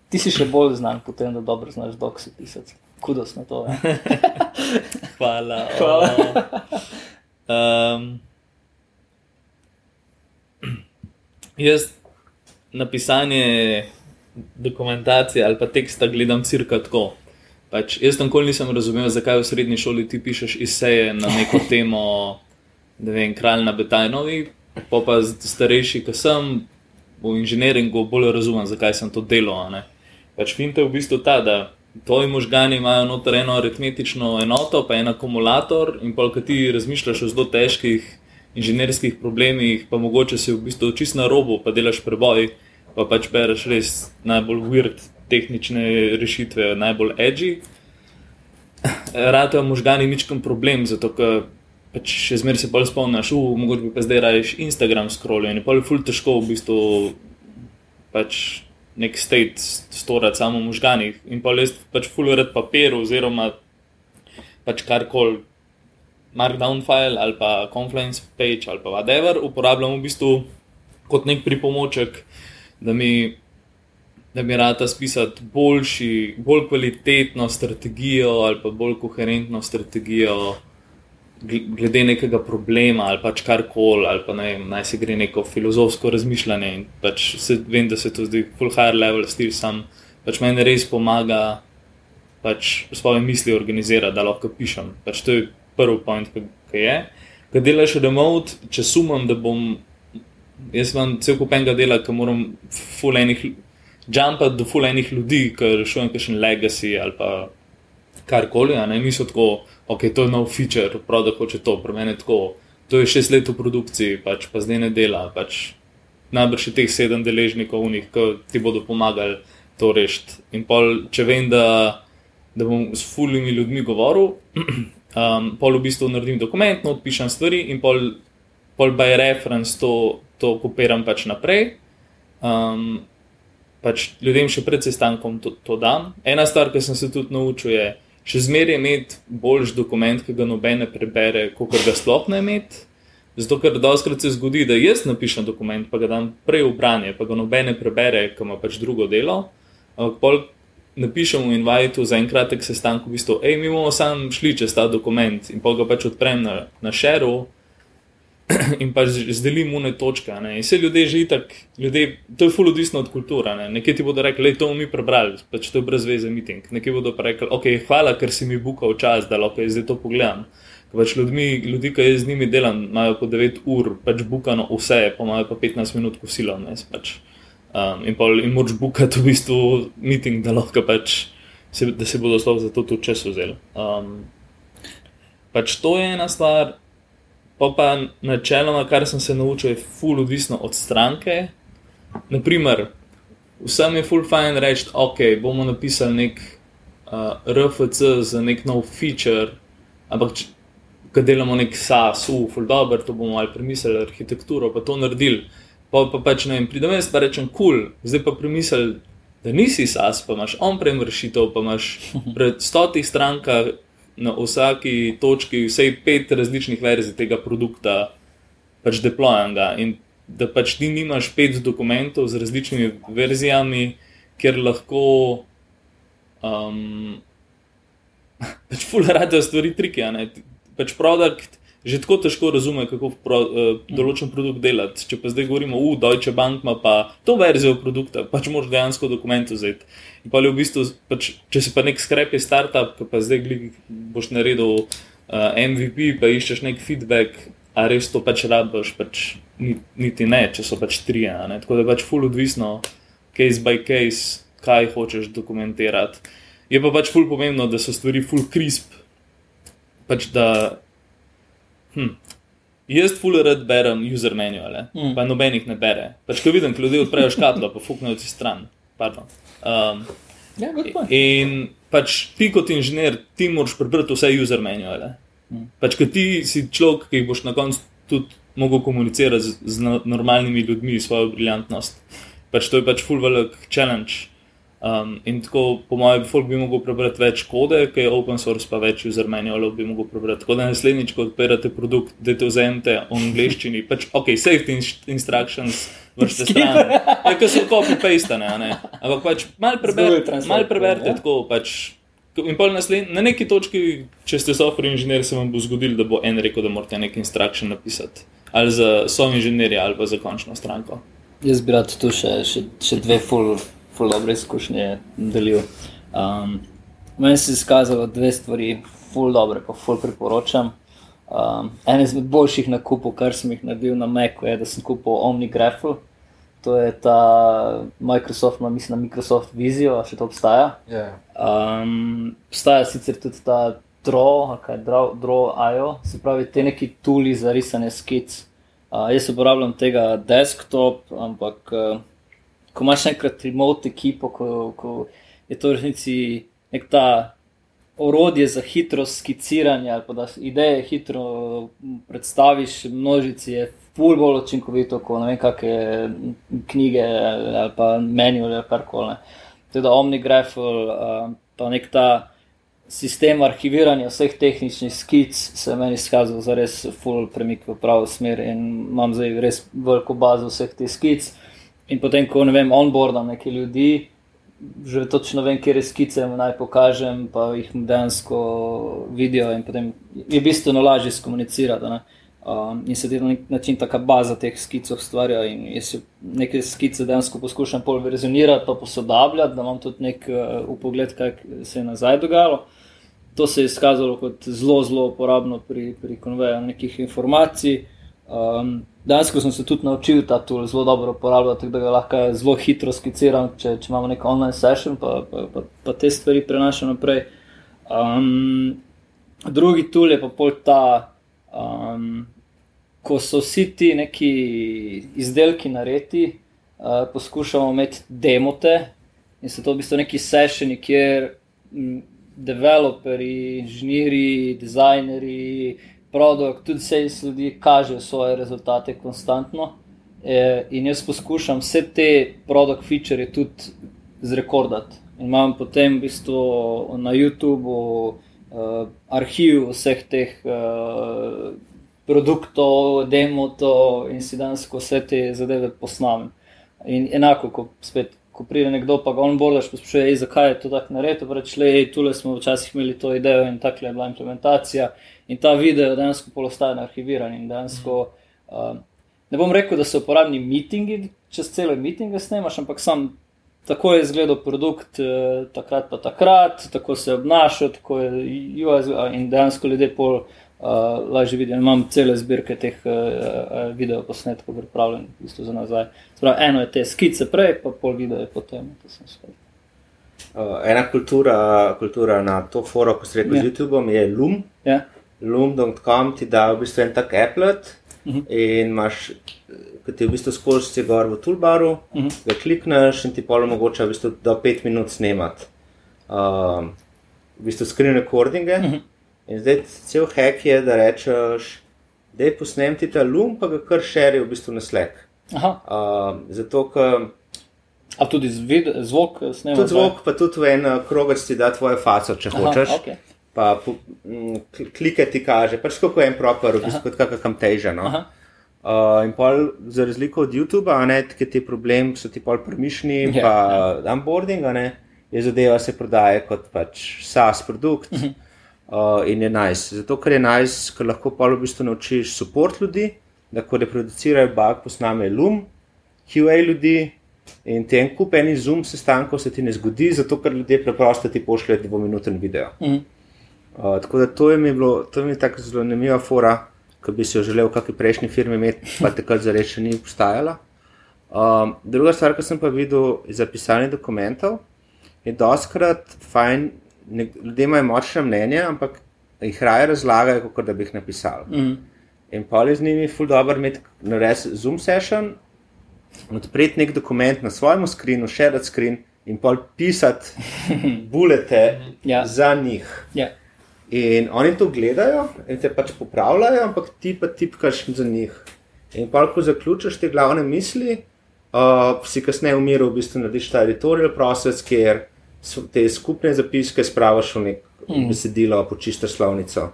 Ti si še bolj znan, potem da dobro znaš doksi pisati. Kudos na to. Hvala. Hvala. um, jaz napisanje dokumentacije ali pa teksta gledam cirka tako. Pač, jaz tam nikoli nisem razumel, zakaj v srednji šoli ti pišeš eseje na neko temo da vem, kralj na Betajnovi, pa pa starejši, ki sem v inženiringu, bolj razumem, zakaj sem to delal. Pač finte je v bistvu ta, da tvoji možgani imajo noter eno aritmetično enoto, pa en akumulator, in pa ki ti razmišljaš o zelo težkih inženirskih problemih, pa mogoče si v bistvu čist na robu, pa delaš preboj, pa pač bereš res najbolj weird tehnične rešitve, najbolj edgy. Rado je možgani ničkam problem, zato ker pač še zmeraj se bolj spomniš, uh, mogoče pa zdaj rajš Instagram scrolling in je pa je ful težko v bistvu pač nek state storati samo v možganih in pa le pač fulverati papir oziroma pač karkoli. Markdown file ali pa Confluence page ali pa whatever uporabljam v bistvu kot nek pripomoček, da mi, da mi rata spisati boljši, bolj kvalitetno strategijo ali pa bolj koherentno strategijo glede nekega problema ali pač karkoli, ali pa ne, naj se gre neko filozofsko razmišljanje. Pač se, vem, da se to zdi full high level stil, sam pač meni res pomaga pač svoje misli organizirati, da lahko pišem. Pač to je prvi point, ki je. Ko delaš remote, če sumam, da bom. Jaz imam cel kup enega dela, ki moram fulejnih, jumpati do fulejnih ljudi, ki rešujem kakšen legacy ali pa karkoli, a ne mislijo tako ok, to je nov feature, prav da hoče to, pri meni tako. To je šest let v produkciji, pač, pa zdaj ne dela. Pač, najbrž je teh sedem deležnikov, unih, ki ti bodo pomagali to rešiti. In pol, če vem, da, da bom s fulimi ljudmi govoril, um, pol v bistvu naredim dokument, no, odpišem stvari in pol, pol by reference to, to kopiram pač naprej. Um, pač ljudem še pred sestankom to, to dam. Ena stvar, ki sem se tudi naučil, je, še zmeraj imeti boljši dokument, ki ga nobene prebere, kot ga sploh ne imeti. Zato, ker doskrat se zgodi, da jaz napišem dokument, pa ga dam prej v branje, pa ga nobene prebere, ki ima pač drugo delo. Ampak pol napišem v invajtu za en kratek sestanek, v bistvu, hej, mi bomo sam šli čez ta dokument in pol ga pač odprem na, na šeru. in pa zdelim mu ne točke. Ne? In vse ljudje že itak, ljudje, to je fully odvisno od kulture. Ne? Nekje ti bodo rekli, da to mi prebrali, pač to je brez veze meeting. Nekje bodo pa rekli, ok, hvala, ker si mi bukal čas, da lahko zdaj to pogledam. Pač ljudmi, ljudi, ki jaz z njimi delam, imajo po 9 ur, pač bukano vse, pa imajo pa 15 minut kosilo. Pač. Um, in pol, in moč bukati v bistvu meeting, da lahko pač se, da se bodo sploh za to tudi čas vzeli. Um, pač to je ena stvar. Pa pa načeloma, kar sem se naučil, je full odvisno od stranke. Naprimer, vsem je full fine reči, ok, bomo napisali nek uh, RFC za nek nov feature, ampak če delamo nek SAS, uf, full dobro, to bomo ali premislili arhitekturo, pa to naredili. Pa pa pač ne vem, pridem jaz pa rečem, kul, cool, zdaj pa premislili, da nisi SAS, pa imaš on-prem rešitev, pa imaš pred stotih strankah na vsaki točki vsej pet različnih verzij tega produkta, pač deployanga. In da pač ti nimaš pet dokumentov z različnimi verzijami, kjer lahko um, pač fulerate stvari trike. Pač produkt že tako težko razume, kako pro, uh, določen produkt delati. Če pa zdaj govorimo, da Deutsche Bank ima pa to verzijo produkta, pač moraš dejansko dokument vzeti. In pa je v bistvu, pač, če si pa nek skrepi startup, ki pa zdaj glik, boš naredil uh, MVP, pa iščeš nek feedback, a res to pač rabiš, pač niti ne, če so pač tri. Tako da je pač full odvisno, case by case, kaj hočeš dokumentirati. Je pa pač full pomembno, da so stvari full crisp. Pač da Hm. Jaz fulerad berem user manuale, mm. pa nobenih ne bere. Pač, ko vidim, da ljudje odprejo škatlo, pa fuknejo ti stran. Um, ja, in pač ti kot inženir, ti moraš prebrati vse user manuale. Mm. Pač, ker ti si človek, ki boš na koncu tudi mogel komunicirati z, z normalnimi ljudmi, svojo briljantnost. Pač, to je pač full velik challenge. Um, in tako, po mojem, folk bi lahko prebral več kode, ki je open source, pa več user manualov bi lahko prebral. Tako da naslednjič, ko odpirate produkt, da te vzamete v angleščini, pač ok, safety instructions, vrste stran. Ja, ker so copy paste, ne, ne. Ampak pač mal preberite, mal preberite ja. tako pač. In pa na neki točki, če ste software inženir, se vam bo zgodilo, da bo en rekel, da morate nek instruction napisati. Ali za software inženirja, ali pa za končno stranko. Jaz bi rad tu še, še, še dve full zelo dobre izkušnje delil. Um, meni se je izkazalo dve stvari, zelo dobre, pa zelo priporočam. Um, en izmed boljših nakupov, kar sem jih naredil na Meku, je, da sem kupil OmniGraffle. To je ta Microsoft, no, mislim, na Microsoft Vizijo, še to obstaja. Yeah. Um, obstaja sicer tudi ta Draw, kaj je Draw, Draw.io, se pravi, te neki tuli za risanje skic. Uh, jaz uporabljam tega desktop, ampak uh, ko imaš enkrat remote ekipo, ko, ko je to v resnici nek ta orodje za hitro skiciranje ali da ideje hitro predstaviš množici, je pol bolj učinkovito kot ne vem, kakšne knjige ali pa menu ali karkoli. Teda OmniGraffle, uh, pa nek ta sistem arhiviranja vseh tehničnih skic se je meni izkazal za res full premik v pravo smer in imam zdaj res veliko bazo vseh teh skic. In potem, ko ne vem, onboardam neke ljudi, že točno vem, kje skice naj pokažem, pa jih dejansko vidijo in potem je bistveno lažje skomunicirati. Ne? Um, in se ti na nek način ta baza teh skic ustvarja. In jaz nekaj skice dejansko poskušam polverzionirati, pa posodabljati, da imam tudi nek uh, upogled, kaj se je nazaj dogajalo. To se je izkazalo kot zelo, zelo uporabno pri, pri konveju nekih informacij. Um, Danes sem se tudi naučil ta tool zelo dobro uporabljati, da ga lahko zelo hitro skiciram, če, če imamo neko online session, pa, pa, pa, pa te stvari prenašam naprej. Um, drugi tool je pa pol ta, um, ko so vsi ti neki izdelki narejeni, uh, poskušamo imeti demote in so to v bistvu neki sessioni, kjer. Um, Developeri, inženirji, dizajnerji, produkt, tudi vse ljudi kažejo svoje rezultate konstantno. E, in jaz poskušam vse te produkt feature tudi zrekordati. In imam potem v bistvu na YouTubu uh, arhiv vseh teh uh, produktov, demotov in si danes vse te zadeve posnamem. In enako, ko spet. Ko pride nekdo, pa ga on bordaš, poslušaj, zakaj je to tako naredjeno. Reče, le, tukaj smo včasih imeli to idejo in tako je bila implementacija. In ta video dejansko polostaje arhiviran. Dejansko, uh, ne bom rekel, da so uporabni mitingi, čez celo mitinge snemaš, ampak sam tako je izgledal produkt, uh, takrat pa takrat, tako se je obnašal, tako je UAZ in dejansko ljudje pol. Uh, lažje vidim, imam cele zbirke teh uh, videoposnetkov, pripravljenih bistvu za nazaj. Sprav, eno je te skice prej, pa pol video je potem. Uh, ena kultura, kultura na to forum, ko se reče yeah. z YouTubeom, je Loom. Yeah. Loom.com ti da v bistvu en tak applet uh mhm. -huh. in imaš, ki ti v bistvu skozi gor v toolbaru, uh mhm. -huh. ga klikneš in ti polo mogoče v bistvu do 5 minut snemat. Um, v bistvu screen recordinge. Uh mhm. -huh. In zdaj cel hack je, da rečeš, da je posnem ti ta loom, pa ga kar šeri v bistvu na Slack. Uh, zato, ker. A tudi zvid, zvok snemaš? Tudi zvok, pa tudi v en krogec ti da tvojo faco, če Aha, hočeš. Okay pa mm, klike ti kaže, pač je en proper, kot kakam teža. No? Uh, in pol, za razliko od YouTube, ki ti problem, so ti pol premišni, yeah, ja, pa yeah. Ja. onboarding, ne, je zadeva se prodaje kot pač SaaS produkt uh -huh. uh, in je nice. Zato, ker je nice, ker lahko pol v bistvu naučiš support ljudi, da ko reproducirajo bug, posname Loom, QA ljudi. In tem kup enih zoom sestankov se ti ne zgodi, zato ker ljudje preprosto ti pošljejo dvominuten video. Mm. Uh, tako da to je mi bilo, to je mi tako zelo zanimiva fora, ki bi si jo želel v kakšni prejšnji firmi imeti, pa takrat za reči ni obstajala. Um, druga stvar, ki sem pa videl iz zapisanih dokumentov, je doskrat fajn, ne, ljudje imajo močne mnenje, ampak jih raje razlagajo, kot da bi jih napisali. Mm. In pa je z njimi ful dobro imeti na res Zoom session, odpreti nek dokument na svojem skrinu, share screen in pa pisati bulete ja. za njih. Ja. In oni to gledajo in te pač popravljajo, ampak ti pa tipkaš za njih. In pa, ko zaključiš te glavne misli, uh, si kasneje umiril, v bistvu narediš ta editorial proces, kjer te skupne zapiske spravaš v nek mm. besedilo, počistiš slovnico.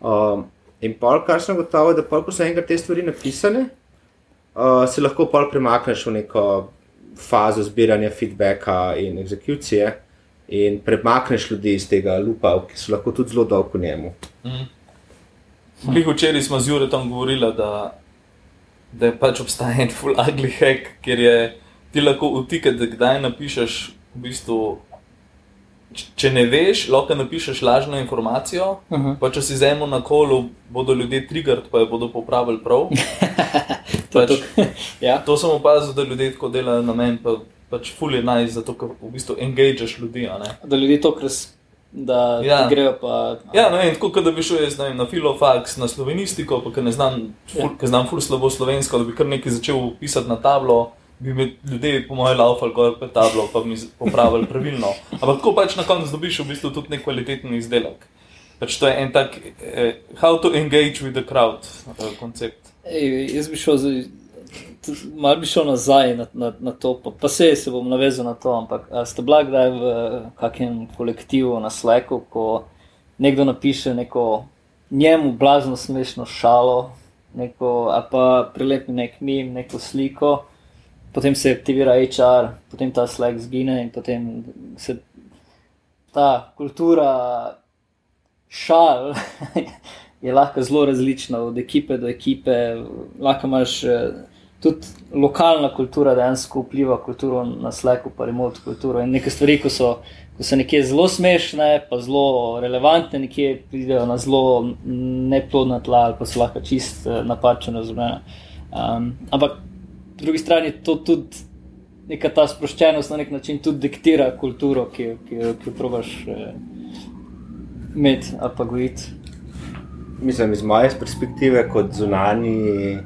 Uh, in pa, kar sem gotovo, da pa, ko so enkrat te stvari napisane, uh, se lahko pa premakneš v neko fazo zbiranja feedbacka in exekucije in premakneš ljudi iz tega lupa, ki so lahko tudi zelo dolgo v njemu. Mm. Včeraj smo z Juretom govorili, da, da je pač obstaja en full ugly hack, ker je ti lahko vtikati, da kdaj napišeš v bistvu če ne veš, lahko napišeš lažno informacijo. Uh -huh. Pa če si zemo na kolu, bodo ljudje trigger, pa jo bodo popravili prav. to, pač, ja. to sem opazil, da ljudje tako delajo na meni, pa, pač fulje naj, zato ker v bistvu engageaš ljudi. Da ljudje to kres. Da ja. grejo pa. Ja, ne, tako da bi šel jaz vem, na filofaks, na slovenistiko, pa ker ne znam, ful, ja. znam ful slabo slovensko, da bi kar nekaj začel pisati na tablo bi mi ljudje, po mojem, laufali gor po tablo, pa mi popravili pravilno. Ampak tako pač na koncu dobiš v bistvu tudi nek kvaliteten izdelek. Pač to je en tak, eh, how to engage with the crowd eh, koncept. Ej, jaz bi šel, malo bi šel nazaj na, na, na to, pa, pa se, se bom navezal na to, ampak ste bila kdaj v kakem kolektivu na Slacku, ko nekdo napiše neko njemu blazno smešno šalo, neko, a pa prilepi nek mim, neko sliko potem se aktivira HR, potem ta Slack zgine in potem se ta kultura šal je lahko zelo različna, od ekipe do ekipe. Lahko imaš eh, tudi lokalna kultura, dejansko vpliva kulturo na Slacku, pa remote kulturo in nekaj stvari, ko so. Ko so nekje zelo smešne, pa zelo relevantne, nekje pridejo na zelo neplodna tla, ali pa so lahko čist eh, napačene, razumljene. Um, ampak po drugi strani to tudi neka ta sproščenost na nek način tudi diktira kulturo, ki, ki, ki jo probaš eh, imeti ali pa gojiti. Mislim, iz moje perspektive, kot zunani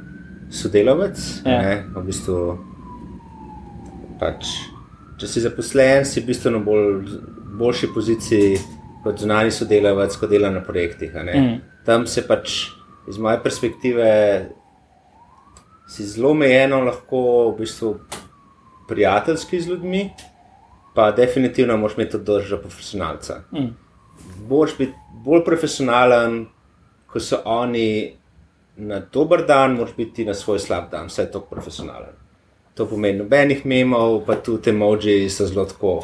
sodelavec, ja. ne, v bistvu, pač, če si zaposlen, si na bolj, boljši poziciji kot zunani sodelavec, ko dela na projektih. Mm. Tam se pač, iz moje perspektive, si zelo omejeno lahko v bistvu prijateljski z ljudmi, pa definitivno moraš imeti tudi držo profesionalca. Mm. Boš biti bolj profesionalen, ko so oni na dober dan, moraš biti na svoj slab dan, vse je to profesionalen. To pomeni nobenih memov, pa tudi emoji so zelo tako.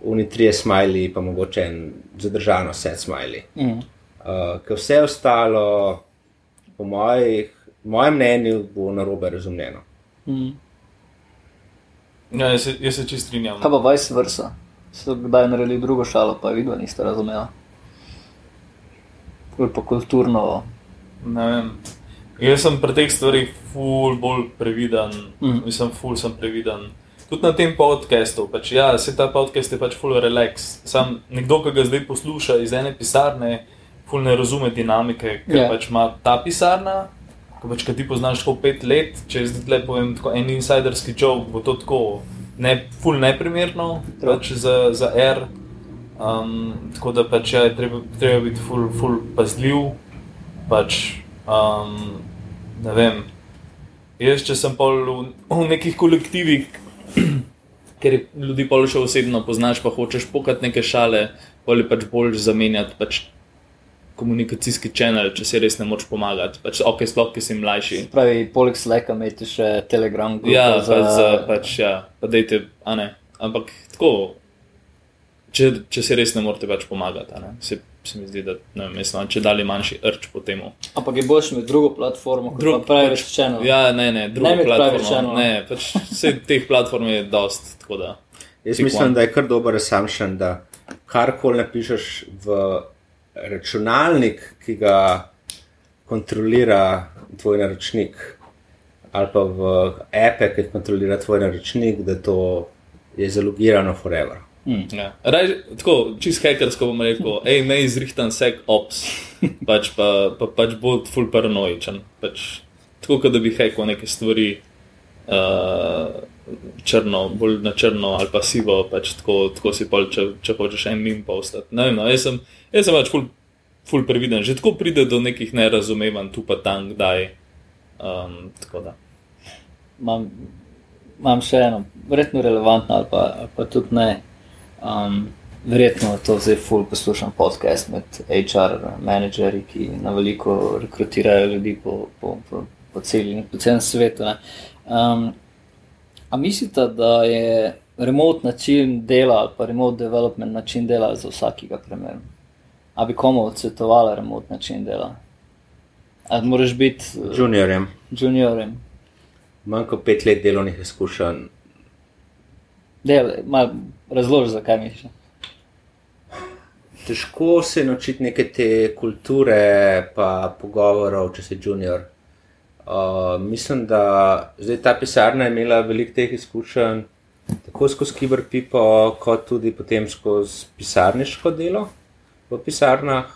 Uni tri smajli, pa mogoče en zadržano vse smajli. Mm. Uh, ker vse ostalo, po mojih mojem mnenju, bo na robe razumljeno. Mm. Ja, jaz, se, jaz se čist strinjam. Kaj pa vice versa? So kdaj naredili drugo šalo, pa vidno niste razumeli. Bolj pa kulturno. Ne vem. Jaz sem pri teh stvarih ful bolj previden, mm. mislim, ful sem previden. Tudi na tem podkastu, pač, ja, se ta podcast je pač full relax. Sam nekdo, ki ga zdaj posluša iz ene pisarne, ful ne razume dinamike, ker yeah. Ja. pač ima ta pisarna, ko pač, ti poznaš tako pet let, če zdaj le povem, tako en insiderski joke, bo to tako ne, ful neprimerno pač za, za R. Um, tako da pač ja, je treba, treba biti ful, ful pazljiv. Pač, um, ne vem. Jaz, če sem pol v, v nekih kolektivih, ker ljudi pol še osebno poznaš, pa hočeš pokati neke šale, ali pač bolj zamenjati pač komunikacijski kanal, če si res ne moreš pomagati. Pač, ok, sploh, ki si mlajši. Pravi, poleg Slacka imate še Telegram. Ja, za... pač, za, pač, ja, pa dejte, a ne. Ampak tako, če, če si res ne morete več pomagati, se, se mi zdi, da ne vem, mislim, če dali manjši rč po temu. Ampak je boljši med drugo platformo, kot Drug, pa pravi pač, channel. Ja, ne, ne, drugo ne platformo. Ne, pač vse teh platform je dost, tako da. Jaz mislim, one. da je kar dober assumption, da karkoli napišeš v računalnik, ki ga kontrolira tvoj naročnik, ali pa v ape, ki kontrolira tvoj naročnik, da to je zalogirano forever. Hmm, ja. Raj, tako, čist hekersko bom rekel, hej, me izrihtam sek ops, pač pa, pa pač bo full paranoičen. Pač, tako, kot da bi hekal neke stvari. Uh, Črno, bolj na črno ali pa sivo, pač tako, tako si pol, če, če hočeš en min postati. Ne vem, no, jaz sem, jaz sem pač ful, ful previden, že tako pride do nekih nerazumevanj, tu pa tam, kdaj. Um, tako da. Imam, imam še eno, verjetno relevantno ali pa, ali pa tudi ne. Um, verjetno to zdaj ful poslušam podcast med HR menedžerji, ki na veliko rekrutirajo ljudi po, po, po, po, celi, po celem svetu. Um, a mislite, da je remote način dela ali pa remote development način dela za vsakega primera? A bi komu odsvetovala remot način dela? Ali moraš biti juniorjem? Juniorjem. Manj kot pet let delovnih izkušenj. Razloži, zakaj misliš. težko se naučiti neke te kulture, pa pogovorov, če si junior. Uh, mislim, da zdaj ta pisarna je imela veliko teh izkušenj, tako skozi kiberpipo, kot tudi potem skozi pisarniško delo v pisarnah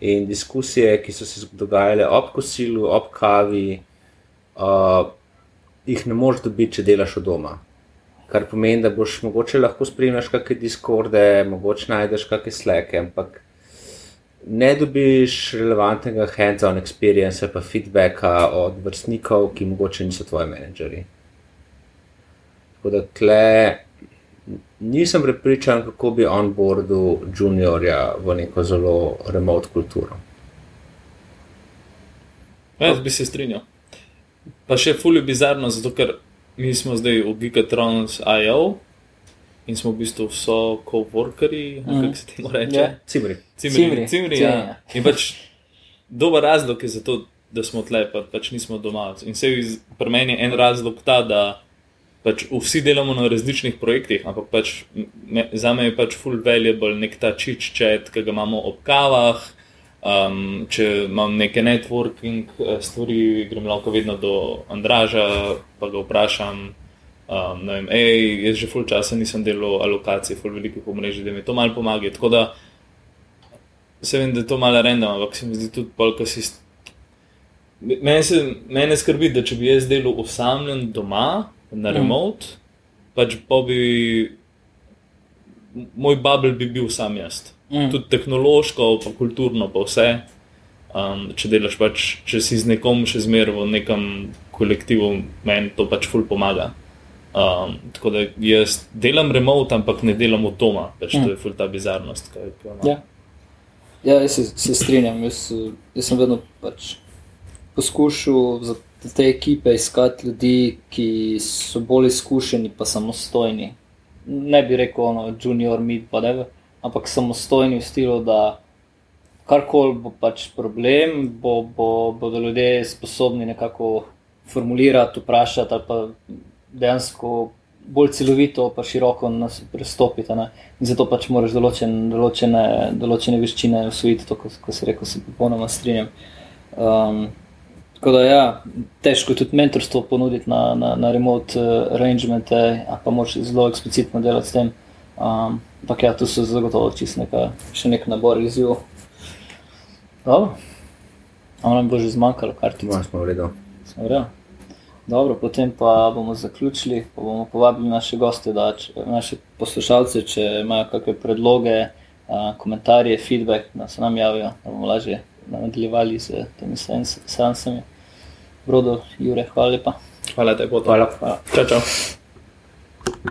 in diskusije, ki so se dogajale ob kosilu, ob kavi, uh, jih ne moreš dobiti, če delaš od doma. Kar pomeni, da boš mogoče lahko spremljal kakšne diskorde, mogoče najdeš kakšne sleke, ampak ne dobiš relevantnega hands-on experience pa feedbacka od vrstnikov, ki mogoče niso tvoji menedžeri. Tako da tle nisem prepričan, kako bi on boardu juniorja v neko zelo remote kulturo. Ja, jaz bi se strinjal. Pa še fully bizarno, zato ker mi smo zdaj v Gigatrons IO in smo v bistvu vso coworkeri, mm. kako se temu reče? Yeah. Cimri. Cimri. Cimri. Cimri ja. ja. In pač dober razlog je za to, da smo tle, pa, pač nismo doma. In se je pri meni en razlog ta, da pač vsi delamo na različnih projektih, ampak pač me, za me je pač full valuable nek ta čič čet, ki ga imamo ob kavah. Um, če imam neke networking eh, stvari, grem lahko vedno do Andraža, pa ga vprašam. Um, vem, ej, jaz že full časa nisem delal alokacije, full velikih omrežij, da mi to malo pomaga. Tako da se vem, da je to malo random, ampak se mi zdi tudi polka si. Mene, se, mene skrbi, da če bi jaz delal osamljen doma, na mm. remote, mm. pač pa bi moj bubble bi bil sam jaz. Mm. Tudi tehnološko, pa kulturno, pa vse. Um, če delaš pač, če si z nekom še zmeraj v nekem kolektivu, meni to pač ful pomaga. Um, tako da jaz delam remote, ampak ne delam od doma, pač mm. to je ful ta bizarnost. Kaj, kaj ja. ja, jaz se, se strinjam. Jaz, jaz sem vedno pač poskušal te ekipe iskati ljudi, ki so bolj izkušeni, pa samostojni. Ne bi rekel, ono, junior, mid, whatever, ampak samostojni v stilu, da karkoli bo pač problem, bo, bo, bodo ljudje sposobni nekako formulirati, vprašati ali pa dejansko. Bolj celovito, pa široko nas pristopiti. Zato pač moraš določen, določene, določene veščine usvojiti, kot se reče, se popolnoma strinjam. Um, Tako da, ja, težko je tudi mentorstvo ponuditi na, na, na remote uh, arrangemente, pa moč zelo eksplicitno delati s tem. Um, ampak ja, tu so zagotovo čist neka, še nek nabor izziv. Dobro, a nam bo že zmanjkalo kartice. No, smo v redu. Smo v redu. Dobro, potem pa bomo zaključili, pa bomo povabili naše goste, da če, naše poslušalce, če imajo kakšne predloge, uh, komentarje, feedback, da se nam javijo, da bomo lažje nadaljevali z temi seansami. Brodo, Jure, hvala lepa. Hvala, to. Hvala. hvala. Čau, čau.